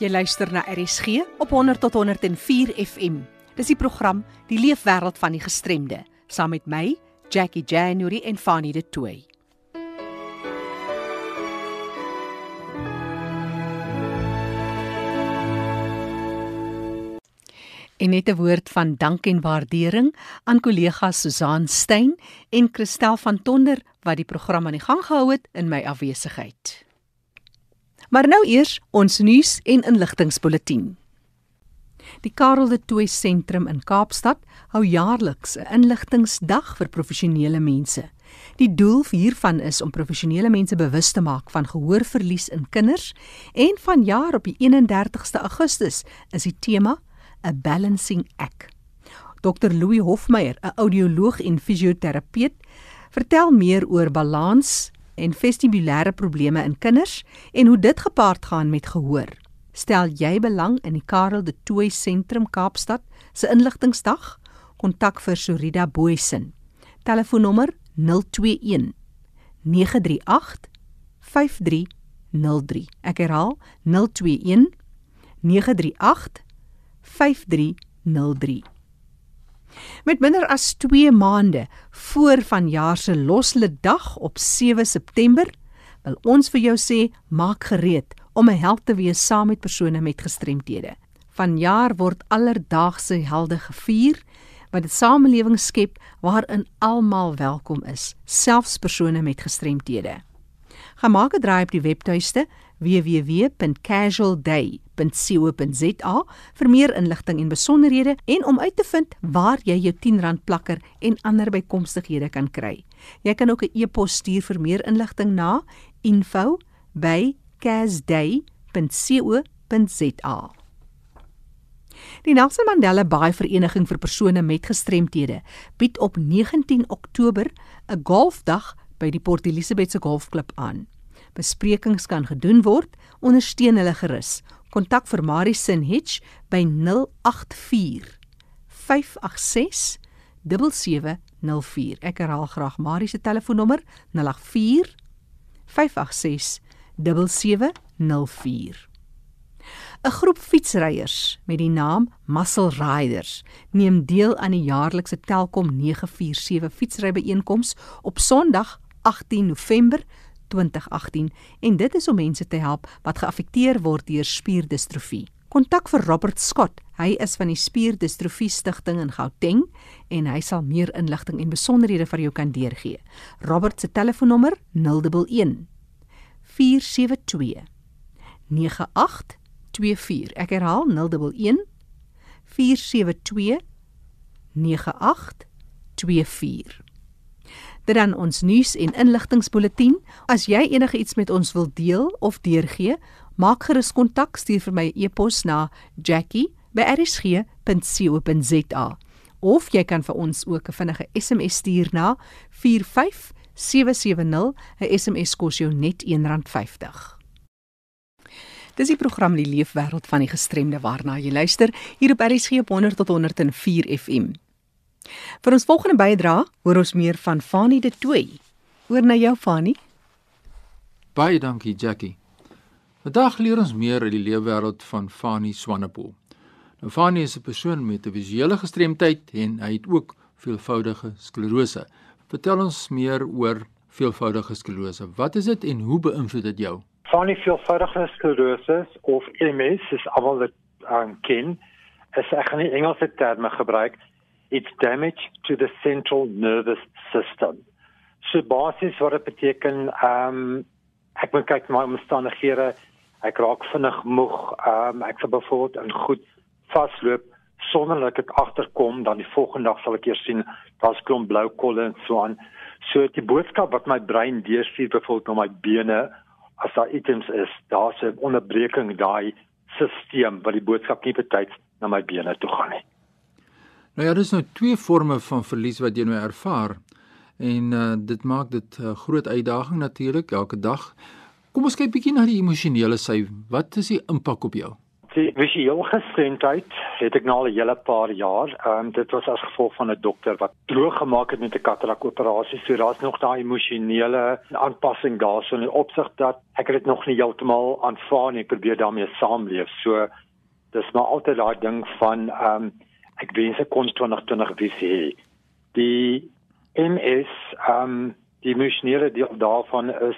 Jy luister na RSG op 100 tot 104 FM. Dis die program Die Leefwêreld van die Gestremde, saam met my, Jackie January en Fanny De Tooy. En net 'n woord van dank en waardering aan kollegas Susan Stein en Christel van Tonder wat die program aan die gang gehou het in my afwesigheid. Maar nou eers ons nuus en inligtingspulsatie. Die Karel de Tooy Sentrum in Kaapstad hou jaarliks 'n inligtingsdag vir professionele mense. Die doel hiervan is om professionele mense bewus te maak van gehoorverlies in kinders en vanjaar op die 31ste Augustus is die tema 'n balancing act. Dr Louis Hofmeyer, 'n audioloog en fisioterapeut, vertel meer oor balans en vestibulêre probleme in kinders en hoe dit gepaard gaan met gehoor. Stel jy belang in die Karel de Tooy Sentrum Kaapstad se inligtingsdag? Kontak vir Sorida Boysen. Telefoonnommer 021 938 5303. Ek herhaal 021 938 5303. Met minder as 2 maande voor vanjaar se loslede op 7 September, wil ons vir jou sê, maak gereed om 'n held te wees saam met persone met gestremthede. Vanjaar word alledaagse helde gevier wat 'n samelewing skep waarin almal welkom is, selfs persone met gestremthede. Gemaak 'n draai op die webtuiste www.casualday.co.za vir meer inligting en besonderhede en om uit te vind waar jy jou R10 plakker en ander bykomstighede kan kry. Jy kan ook 'n e-pos stuur vir meer inligting na info@casday.co.za. Die Nelson Mandela Bay Vereniging vir persone met gestremthede bied op 19 Oktober 'n golfdag by die Port Elizabeth se golfklub aan. Besprekings kan gedoen word, ondersteun hulle gerus. Kontak vir Marie Sinhitch by 084 586 7704. Ek herhaal graag Marie se telefoonnommer 084 586 7704. 'n Groep fietsryers met die naam Muscle Riders neem deel aan die jaarlikse Telkom 947 fietsrybyeenkoms op Sondag 18 November 2018 en dit is om mense te help wat geaffekteer word deur spierdistrofie. Kontak vir Robert Scott. Hy is van die Spierdistrofie Stichting in Gauteng en hy sal meer inligting en besonderhede vir jou kan deurgee. Robert se telefoonnommer 011 472 9824. Ek herhaal 011 472 9824 dit dan ons nuus en inligtingspulsatie. As jy enige iets met ons wil deel of deurgee, maak gerus kontak stuur vir my e-pos na jackie@rsg.co.za of jy kan vir ons ook 'n vinnige SMS stuur na 45770. 'n SMS kos jou net R1.50. Dis die program Die Leefwêreld van die Gestremde waarna jy luister hier op RSG op 100 tot 104 FM. Vir ons volgende bydrae hoor ons meer van Fanie de Tooy. Oor na jou Fanie. Baie dankie Jackie. Vandag leer ons meer oor die leefwêreld van Fanie Swanepoel. Nou Fanie is 'n persoon met 'n visuele gestremdheid en hy het ook veelvoudige sklerose. Vertel ons meer oor veelvoudige sklerose. Wat is dit en hoe beïnvloed dit jou? Fanie veelvoudige sklerose of MS is almal dit um, ken. Es ek gaan nie Engelse terme gebruik it's damage to the central nervous system. So basies wat dit beteken, ehm um, ek moet kyk na my omstandighede. Ek raak vinnig moeg. Ehm um, ek sal byvoorbeeld in goed vasloop sonder dat ek agterkom, dan die volgende dag sal ek eers sien daar's klomp blou kolle en so aan. So die boodskap wat my brein deurstuur byvoorbeeld na my bene as daar items is, daar's 'n onderbreking daai stelsel wat die boodskap nie betyds na my bene toe gaan nie. Nou ja, dis nou twee forme van verlies wat jy nou ervaar. En uh dit maak dit 'n uh, groot uitdaging natuurlik elke dag. Kom ons kyk bietjie na die emosionele sy. Wat is die impak op jou? Die visuele gestremdheid het ek nou al 'n hele paar jaar. Ehm um, dit was as gevolg van 'n dokter wat droog gemaak het met 'n katarak operasie. So daar's nog daai emosionele aanpassing daarso in opsig dat ek dit nog nie heeltemal aanvaar nie. Ek probeer daarmee saamleef. So dis maar altyd daai ding van ehm um, ek wens ek kon 2020 visie hê. Die MS ehm um, die emosionele deel daarvan is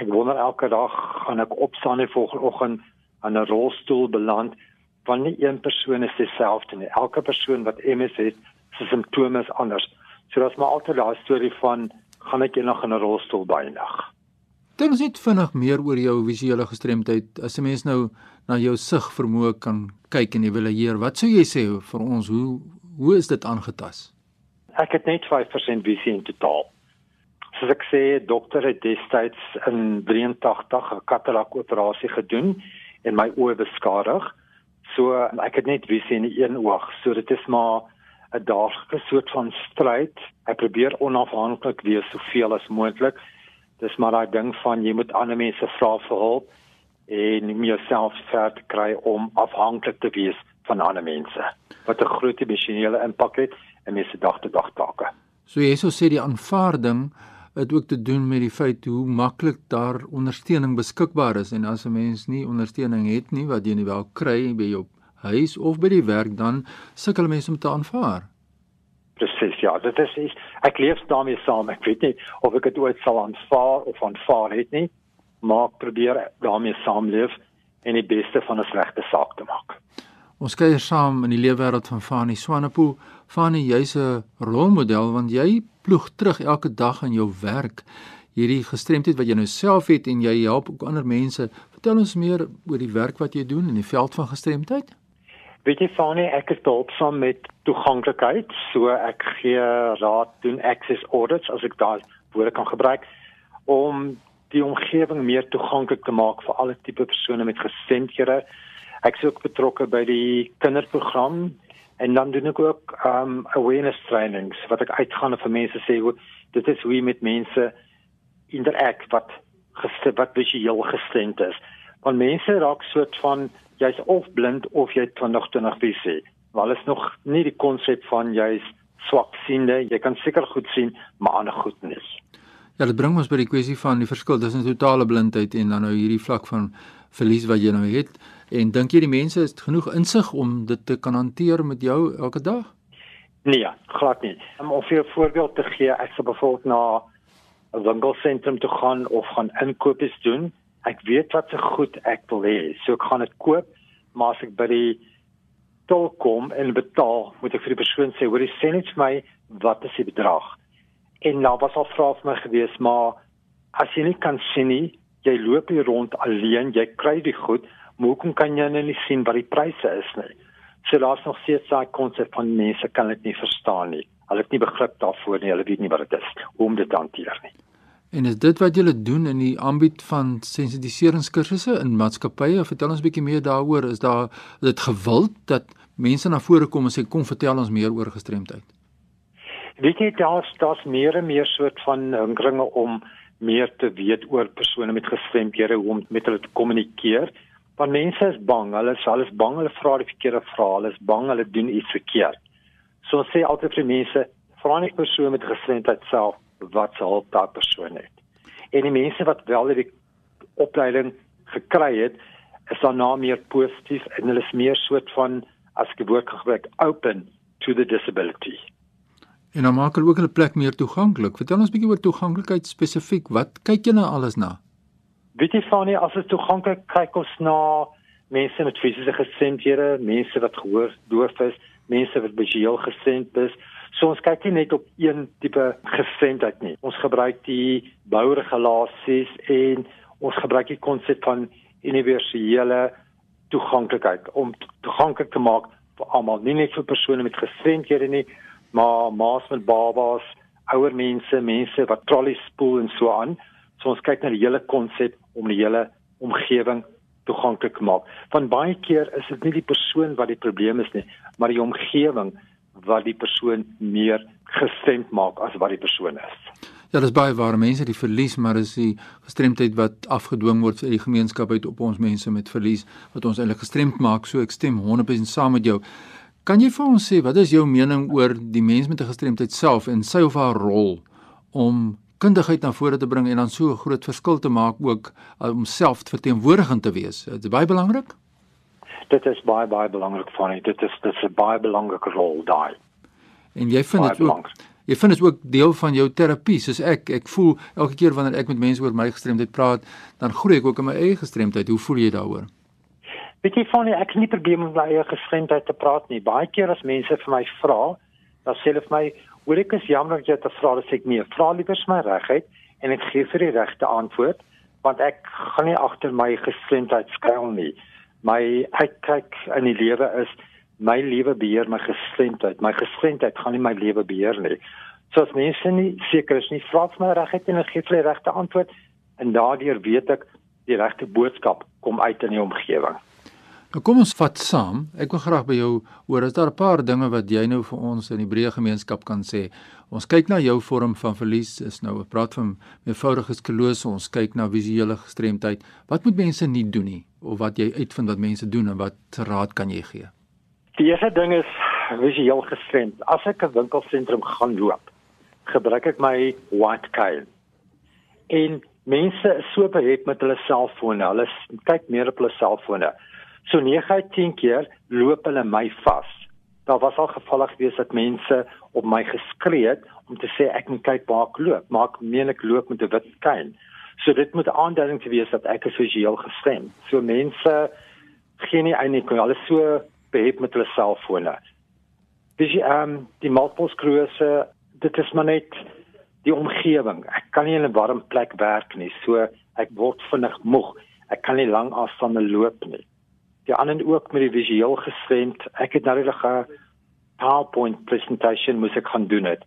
ek wonder elke dag gaan ek opstaan in volgende aan 'n rolstoel beland van nie een persoon is dieselfde nie. Elke persoon wat MS het, se simptome is anders. So daar's maar altyd daai storie van gaan ek eendag in 'n rolstoel bynig. Dink net vinnig meer oor jou visuele gestremdheid. As 'n mens nou na jou sig vermoë kan kyk en evalueer, wat sou jy sê vir ons hoe hoe is dit aangetas? Ek het net 5% visie in totaal. Soos ek sê, dokter het destyds in 83 'n katarak operasie gedoen en my oë beskadig. So ek het net visie in een oog. So dit is maar 'n daaglikse soort van stryd. Ek probeer onafhanklik wees soveel as moontlik. Dis maar daai ding van jy moet ander mense vra vir hulp en nie jouself ver te kry om afhanklik te wees van ander mense. Wat 'n groot emosionele impak het in mense dag tot dag take. So sou sê die aanvaarding het ook te doen met die feit hoe maklik daar ondersteuning beskikbaar is en as 'n mens nie ondersteuning het nie wat jy nie wel kry by jou huis of by die werk dan sukkel mense om te aanvaar. Presies ja, dit is ek leef daarmee saam. Ek weet nie of ek dit ooit sal aanvaar of aanvaar het nie, maar probeer daarmee saamleef en die beste van 'n slegte saak te maak. Ons kuier saam in die leefwêreld van Fanie Swanepoel. Fanie, jy's 'n rolmodel want jy ploeg terug elke dag aan jou werk. Hierdie gestremdheid wat jy nou self het en jy help ook ander mense. Vertel ons meer oor die werk wat jy doen in die veld van gestremdheid. Weet jy Fanie, ek is behulpsaam met toeganklikheid. So ek gee raad doen access audits as ek daai woorde kan gebruik om die omgewing meer toeganklik te maak vir alle tipe persone met gestremdhede. Ek is ook betrokke by die kinderprogram En dan doen ek ook um awareness trainings wat ek uitgaan vir mense sê hoe dit is hoe jy met mense interact wat gestel wat visueel gestent is. Want mense raak soort van jy's of blind of jy 2020 visie. Want is nog nie die konsep van jy's swaksiende. Jy kan seker goed sien, maar ander goed nie. Ja, dit bring ons by die kwessie van die verskil tussen totale blindheid en dan nou hierdie vlak van verlies wat jy nou het. En dink jy die mense het genoeg insig om dit te kan hanteer met jou elke dag? Nee, glad nie. Om vir 'n voorbeeld te gee, ek sou byvoorbeeld na 'n winkelsentrum toe gaan of gaan inkoop doen. Ek weet wat se goed ek wil hê, so ek gaan dit koop, maar as ek by die tol kom en betaal, moet ek vir die persoon sê, "Hoor, sê net vir my wat is die bedrag?" En nou was al vra vir my gewees, maar as jy nie kan sien nie, jy loop hier rond alleen, jy kry die goed, maar hoekom kan jy nou nie sien wat die pryse is nie? So daar's nog steeds daai konsep van mense kan dit nie verstaan nie. Hulle het nie begrip daarvoor nie. Hulle weet nie wat dit is om dit te hanteer nie. En is dit wat julle doen in die aanbied van sensitiseringskursusse in maatskappye? Vertel ons 'n bietjie meer daaroor. Is daar dit gewild dat mense na vore kom en sê kom vertel ons meer oor gestremdheid? Weet jy daar's daar's meer en meer soort van hinkringe om meer te weet oor persone met gestremdhede hoe om met hulle te kommunikeer. Want mense is bang, hulle is alles bang, hulle vra die verkeerde vrae, hulle is bang hulle doen iets verkeerd. So sê altyd vir mense, vra net persoon met gestremdheid self wat se hulp daardie persoon het. En die mense wat wel die opleiding gekry het, is nou meer positief en hulle is meer soort van as ek die woord gebruik open to the disability. En dan maak hulle ook hulle plek meer toeganklik. Vertel ons bietjie oor toeganklikheid spesifiek. Wat kyk jy nou alles na? Weet jy Fanie, as dit toeganklik kyk ons na mense met fisiese gestremdhede, mense wat gehoor doof is, mense wat visueel gestremd is. So ons kyk nie net op een tipe gestremdheid nie. Ons gebruik die bouregulasies en ons gebruik die konsep van universele toeganklikheid om toeganklik te maak vir almal, nie net vir persone met gestremdhede nie, maar maas met babas, ouer mense, mense wat trollies spoel en so aan. So ons kyk na die hele konsep om die hele omgewing toeganklik te maak. Want baie keer is dit nie die persoon wat die probleem is nie, maar die omgewing wat die persoon meer gestemd maak as wat die persoon is. Ja, dis baie waar mense die verlies, maar is die gestremdheid wat afgedwing word uit die gemeenskap uit op ons mense met verlies wat ons eintlik gestremd maak. So ek stem 100% saam met jou. Kan jy vir ons sê wat is jou mening oor die mens met 'n gestremdheid self en sy of haar rol om kundigheid na vore te bring en dan so 'n groot verskil te maak ook uh, om self verteenwoordigend te wees? Dit is baie belangrik. Dit is baie baie belangrik vir my. Dit is dit is 'n baie belangrike rol daai. En jy vind dit ook Jy vind dit ook deel van jou terapie, soos ek ek voel elke keer wanneer ek met mense oor my gestremdheid praat, dan groei ek ook in my eie gestremdheid. Hoe voel jy daaroor? Weet jy van ek het nie probleme met my eie gestremdheid te praat nie. Baie keer as mense vir my vra, dan sê hulle vir my, "Hoor ek is jammer dat jy dit vra, dis ek nie. Vra liewer my regheid en ek gee vir die regte antwoord, want ek gaan nie agter my gestremdheid skuil nie. My uitkyk in die lewe is my lewe beheer my gestremdheid. My gestremdheid gaan nie my lewe beheer nie. So as mense nie seker is nie, vra vir my regtig en ek gee hulle regte antwoord en daardeur weet ek die regte boodskap kom uit in die omgewing. Nou kom ons vat saam. Ek wil graag by jou hoor as daar 'n paar dinge wat jy nou vir ons in die breë gemeenskap kan sê. Ons kyk na jou vorm van verlies is nou 'n praat van meevoudige sklerose. Ons kyk na visuele gestremdheid. Wat moet mense nie doen nie of wat jy uitvind wat mense doen en wat raad kan jy gee? Die eerste ding is visueel gestremd. As ek 'n winkelsentrum gaan loop, gebruik ek my white cane. En mense is so behept met hulle selfone. Hulle kyk meer op hulle selfone. So 9 uit 10 keer loop hulle my vas. Daar was al gevalle gewees dat mense op my geskree het om te sê ek moet kyk waar ek loop, maar ek meen ek loop met 'n wit cane. So dit moet aanduiding te wees dat ek visueel gestremd. So mense gee nie eintlik hulle so behep met hulle selfone. Dis ehm um, die sklerose, dit is maar net die omgewing. Ek kan nie in 'n warm plek werk nie, so ek word vinnig moeg. Ek kan nie lang afstande loop nie. Die ander ook met die visueel gestremd. Ek het nou net 'n PowerPoint presentation moet ek gaan doen dit.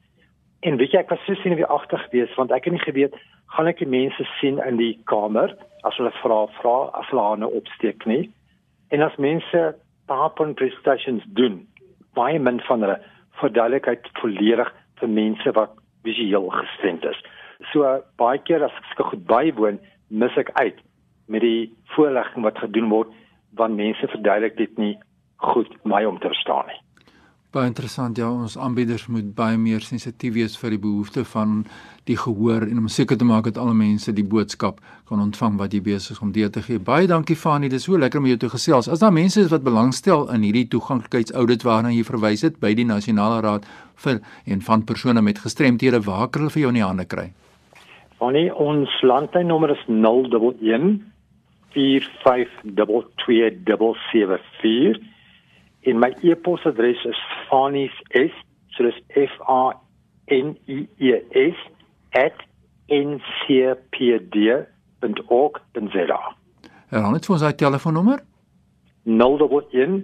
En weet jy ek was so sien wie agter gewees want ek het nie geweet gaan ek die mense sien in die kamer as hulle vra vra as hulle hande opsteek nie. En as mense PowerPoint presentations doen, baie min van hulle verduidelikheid volledig vir mense wat visueel gestremd is. So baie keer as ek goed bywoon, mis ek uit met die voorlegging wat gedoen word want mense verduidelik dit nie goed my om te verstaan nie. Baie interessant ja, ons aanbieders moet baie meer sensitief wees vir die behoeftes van die gehoor en om seker te maak dat alle mense die boodskap kan ontvang wat jy besig is om deur te gee. Baie dankie Fanie, dit is so lekker om jou te gesels. As daar mense is wat belangstel in hierdie toeganklikheidsaudit waarna jy verwys het by die Nasionale Raad vir en van persone met gestremthede, waar kan hulle vir jou in die hande kry? Fanie, ons landlynnommer is 011 4522774 en my e-posadres is fanies so dis f a n i e s @ncpd.org.za. Herhaal net vir ons daai telefoonnommer. 011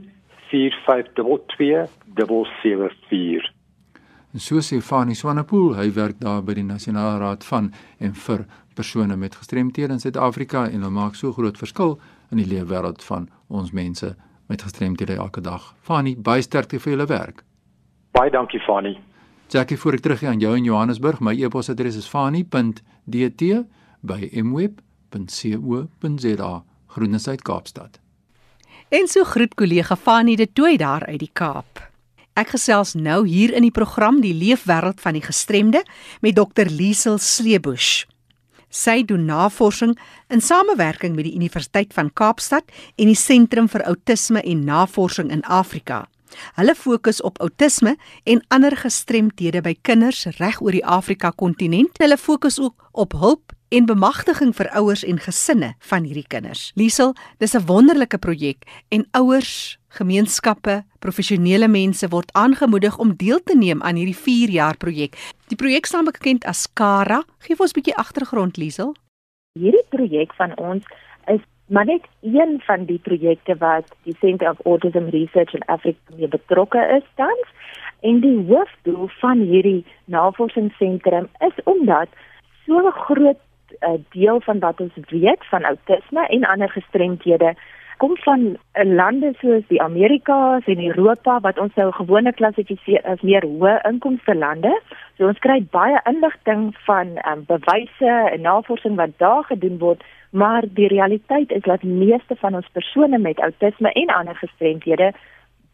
4522774. En so sê Fanie Swanepoel, hy werk daar by die Nasionale Raad van en vir persone met gestremthede in Suid-Afrika en hulle maak so groot verskil in die leefwêreld van ons mense met gestremdhede elke dag. Fanie, baie sterkte vir julle werk. Baie dankie Fanie. Jackie, voor ek teruggaan jou in Johannesburg, my e-posadres is fanie.dt@mweb.co.za, Groenesuid Kaapstad. En so groet kollega Fanie de Tooi daar uit die Kaap. Ek gesels nou hier in die program Die Leefwêreld van die Gestremde met Dr. Liesel Sleebush. Sy doen navorsing in samewerking met die Universiteit van Kaapstad en die Sentrum vir Autisme en Navorsing in Afrika. Hulle fokus op outisme en ander gestremthede by kinders reg oor die Afrika kontinent. Hulle fokus ook op hulp en bemagtiging vir ouers en gesinne van hierdie kinders. Liesel, dis 'n wonderlike projek en ouers, gemeenskappe, professionele mense word aangemoedig om deel te neem aan hierdie 4 jaar projek. Die projek staan bekend as Kara. Gee vir ons 'n bietjie agtergrond, Liesel. Hierdie projek van ons is maar net een van die projekte wat die Center of Autism Research in Afrika mee betrokke is tans. En die hoofdoel van hierdie navorsingsentrum is omdat so 'n groot 'n uh, deel van wat ons weet van outisme en ander gestremdhede kom van eh, lande soos die Amerikas en Europa wat ons nou gewoonlik klassifiseer as meer hoë inkomste lande. So ons kry baie inligting van um, bewyse en navorsing wat daar gedoen word, maar die realiteit is dat meeste van ons persone met outisme en ander gestremdhede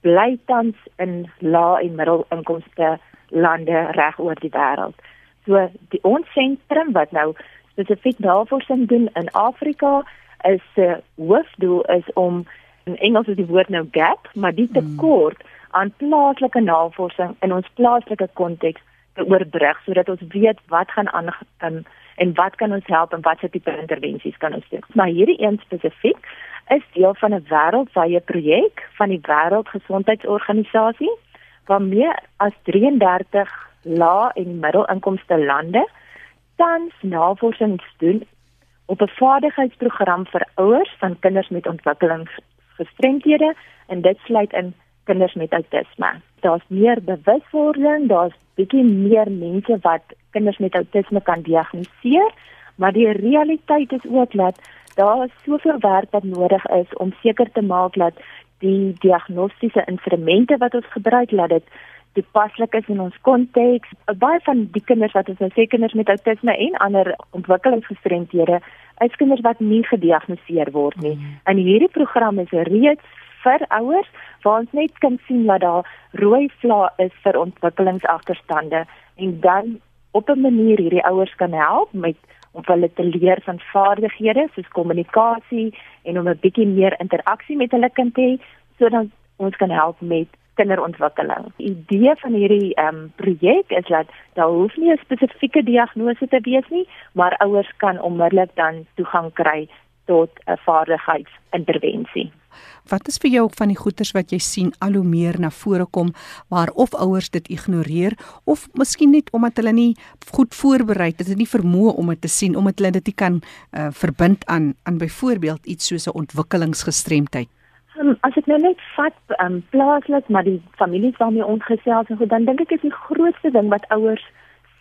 bly tans in lae en middelinkomste lande reg oor die wêreld. So die ons sentrum wat nou spesifiek navorsing doen in Afrika is se uh, hoofdoel is om in Engels is die woord nou gap, maar die hmm. tekort aan plaaslike navorsing in ons plaaslike konteks te oorbrug sodat ons weet wat gaan aan um, en wat kan ons help en watse tipe intervensies kan ons doen. Maar hierdie een spesifiek is deel van 'n wêreldwye projek van die Wêreldgesondheidsorganisasie waarmee as 33 lae en middelinkomste lande tans navorsing doen op 'n vaardigheidsprogram vir ouers van kinders met ontwikkelingsgestremthede en dit sluit in kinders met outisme. Daar's meer bewuswording, daar's bietjie meer mense wat kinders met outisme kan diagnoseer, maar die realiteit is ook dat daar soveel werk wat nodig is om seker te maak dat die diagnostiese instrumente wat ons gebruik laat dit toepaslik is in ons konteks. Baie van die kinders wat ons nou sê kinders met outisme en ander ontwikkelingsgestremthede, is kinders wat nie gediagnoseer word nie. Mm. En hierdie program is reeds vir ouers waar ons net kan sien dat daar rooi vlae is vir ontwikkelingsagterstande en dan op 'n manier hierdie ouers kan help met om hulle te leer van vaardighede soos kommunikasie en om 'n bietjie meer interaksie met hulle kind te hê sodat ons kan help met kinderontwikkeling. Die idee van hierdie ehm um, projek is dat daar hoef nie 'n spesifieke diagnose te wees nie, maar ouers kan onmiddellik dan toegang kry tot 'n vaardigheidsintervensie. Wat is vir jou van die goeters wat jy sien al hoe meer na vore kom waar of ouers dit ignoreer of miskien net omdat hulle nie goed voorberei het, hulle nie vermoë om dit te sien omdat hulle dit nie kan uh, verbind aan aan byvoorbeeld iets soos 'n ontwikkelingsgestremdheid Um, as ek nou net vat um, plaaslik maar die families waarmee ons gesels en goed dan dink ek is die grootste ding wat ouers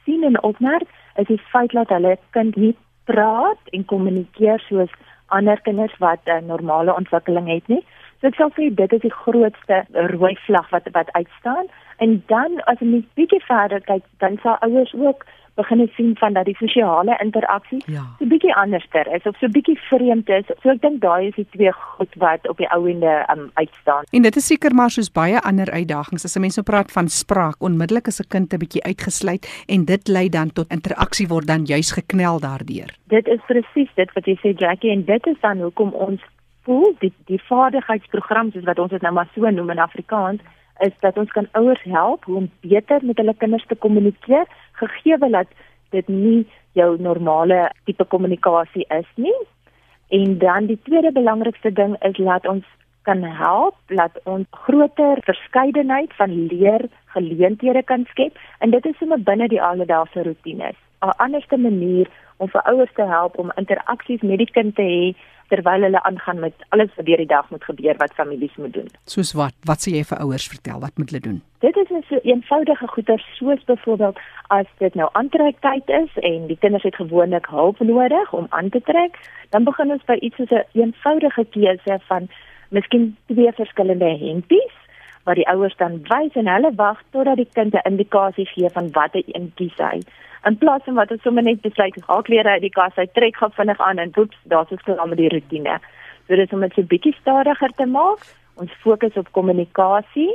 sien en opmerk is die feit dat hulle kind nie praat en kommunikeer soos ander kinders wat 'n uh, normale ontwikkeling het nie. So ek sal sê dit is die grootste rooi vlag wat wat uitstaan en dan as jy net bietjie verder kyk dan sal ouers ook begin sien van dat die sosiale interaksie ja. so bietjie anderster is of so bietjie vreemd is. So ek dink daai is die twee goed wat op die ou ende um, uitstaan. En dit is seker maar soos baie ander uitdagings as 'n mens nou praat van spraak, onmiddellik is 'n kind 'n bietjie uitgesluit en dit lei dan tot interaksie word dan juis geknel daardeur. Dit is presies dit wat jy sê Jackie en dit is dan hoekom ons voel die die vaardigheidsprogram soos wat ons dit nou maar so noem in Afrikaans is dat ons kan ouers help om beter met hulle kinders te kommunikeer gegee dat dit nie jou normale tipe kommunikasie is nie. En dan die tweede belangrikste ding is laat ons kan help dat ons groter verskeidenheid van leer geleenthede kan skep en dit is sommer binne die alledaagse roetines. 'n Anderste manier om vir ouers te help om interaksies met die kind te hê terwyl hulle aangaan met alles wat deur die dag moet gebeur wat families moet doen. Soos wat? Wat sê jy vir ouers vertel wat moet hulle doen? Dit is 'n so eenvoudige goeie soos byvoorbeeld as dit nou aantrektyd is en die kinders het gewoonlik hulp nodig om aan te trek, dan begin ons by iets soos 'n eenvoudige keuse van miskien twee verskillende hempies wat die ouers dan wys en hulle wag totdat die kind 'n indikasie gee van watter een kies hy in plaas van wat ons sommer net besluit gaan klere uit die kas uit trek gaan vinnig aan en woeps daar's ons klaar met die rotine. So dis om dit so bietjie stadiger te maak. Ons fokus op kommunikasie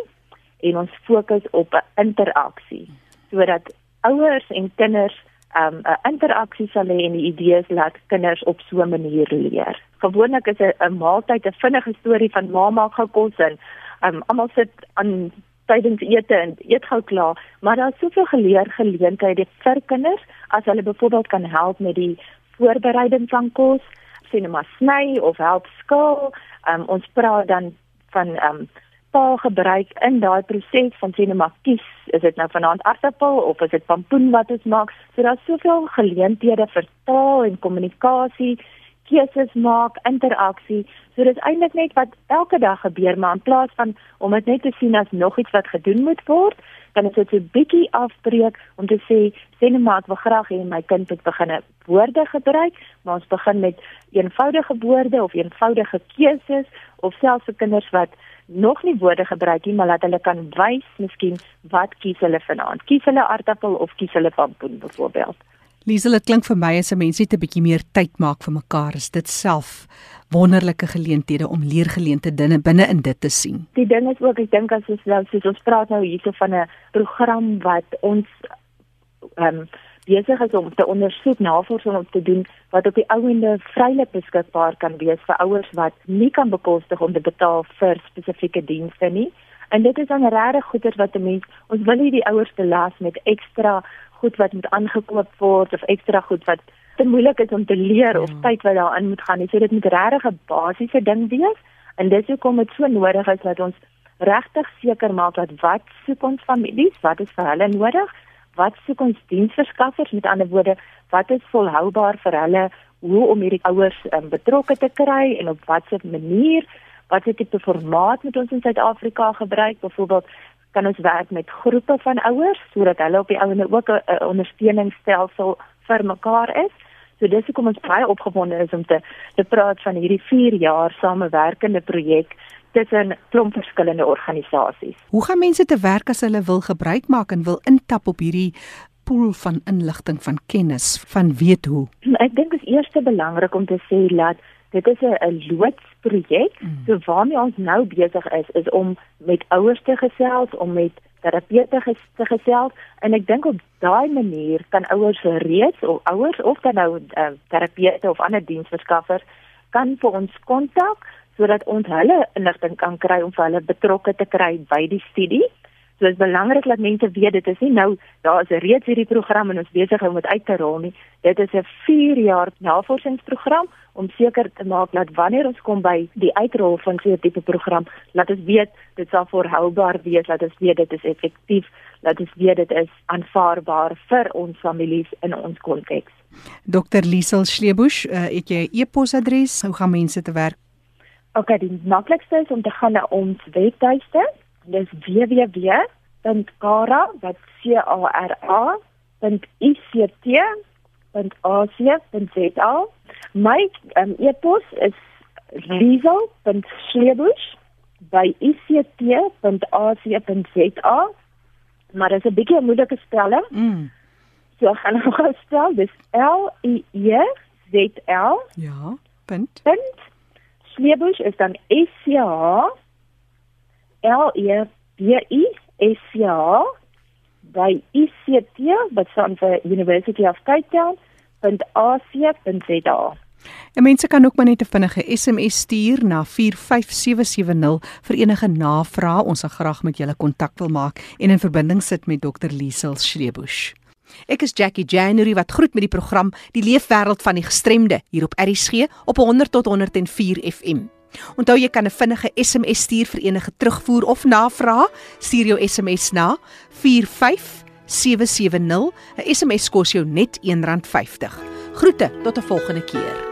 en ons fokus op 'n interaksie sodat ouers en kinders um, 'n um, interaksie sal hê en die idees laat kinders op so 'n manier leer. Gewoonlik is 'n maaltyd 'n vinnige storie van ma maak gou kos en um, almal sit aan tydens ete en eet gou klaar, maar daar's soveel geleer geleenthede vir kinders as hulle byvoorbeeld kan help met die voorbereiding van kos, sien maar sny of help skaal. Um, ons praat dan van ehm um, taal gebruik in daai proses van sien maar kies, is dit nou vanaand aardappel of is dit pampoen wat ons maak? So daar's soveel geleenthede vir taal en kommunikasie keuses maak, interaksie. So dis eintlik net wat elke dag gebeur, maar in plaas van om dit net te sien as nog iets wat gedoen moet word, kan dit so 'n bietjie afbreek om te sê, sê net maar ek wil graag hê my kind moet begin woorde gebruik, maar ons begin met eenvoudige woorde of eenvoudige keuses of selfs vir kinders wat nog nie woorde gebruik nie, maar laat hulle kan wys miskien wat kies hulle vanaand. Kies hulle aardappel of kies hulle pampoen byvoorbeeld. Liesel, dit klink vir my as 'n mens net 'n bietjie meer tyd maak vir mekaar, is dit self wonderlike geleenthede om leergeleenthede binne in dit te sien. Die ding is ook, ek dink as ons nou soos ons praat nou hierso van 'n program wat ons ehm um, besig is om te ondersoek, navorsing om te doen wat op die ouende vrylik beskikbaar kan wees vir ouers wat nie kan bekostig om te betaal vir spesifieke dienste nie. En dit is dan regtig goeders wat 'n mens ons wil nie die ouers belas met ekstra goed wat moet aangekoop word of ekstra goed wat te moeilik is om te leer of ja. tyd wat daarin moet gaan. So dit moet regtig 'n basiese ding wees en dis hoekom dit so nodig is dat ons regtig seker maak dat wat soek ons families, wat is vir hulle nodig? Wat soek ons diensverskaffers met ander woorde, wat is volhoubaar vir hulle hoe om hierdie ouers um, betrokke te kry en op watter manier? Wat is tipe formaat moet ons in Suid-Afrika gebruik? Byvoorbeeld kan ons werk met groepe van ouers sodat hulle op die ouene ook 'n ondersteuningsstelsel vir mekaar is. So dis hoekom ons baie opgewonde is om te te praat van hierdie 4 jaar samewerkende projek tussen klomp verskillende organisasies. Hoe gaan mense te werk as hulle wil gebruik maak en wil intap op hierdie pool van inligting van kennis van weet hoe? Ek dink dit is eers belangrik om te sê dat dit is 'n loodsprojek. Mm. So waarmee ons nou besig is is om met ouers te gesels, om met terapeute te gesels en ek dink op daai manier kan ouers reeds of ouers of dan nou uh, terapeute of ander diensverskaffers kan vir ons kontak sodat ons hulle inligting kan kry om vir hulle betrokke te kry by die studie. So dit is belangrik dat mense weet dit is nie nou daar is reeds hierdie program en ons besig om dit uit te rol nie. Dit is 'n 4 jaar navorsingsprogram om seker te maak dat wanneer ons kom by die uitrol van so 'n tipe program, laat ons weet dit sal volhoubaar wees, laat ons weet dit is effektief, laat ons weet dit is aanvaarbaar vir ons families in ons konteks. Dr Liesel Schlebusch, uh, het jy 'n e-posadres? Hoe gaan mense te werk? OK, die maklikste is om te gaan na ons webtuiste dis www.cara wat c a r a.ict.ac.za my um, e-pos is liesel.slebush@ict.ac.za maar dit is 'n bietjie 'n moeilike spelling. Mm. so ek gaan nog gou spel. Dis l i e z l ja punt. punt. Slebush is dan s c h L E B I S C H by ICT by Sanford University of Cape Town .ac.za. En mense kan ook maar net 'n vinnige SMS stuur na 45770 vir enige navrae. Ons sal graag met julle kontak wil maak en in verbinding sit met Dr. Liesel Schrebusch. Ek is Jackie January wat groet met die program Die Leefwêreld van die Gestremde hier op RSG op 100 tot 104 FM. Onthou jy kan 'n vinnige SMS stuur vir enige terugvoer of navraag. Stuur jou SMS na 45770. 'n SMS kos jou net R1.50. Groete tot 'n volgende keer.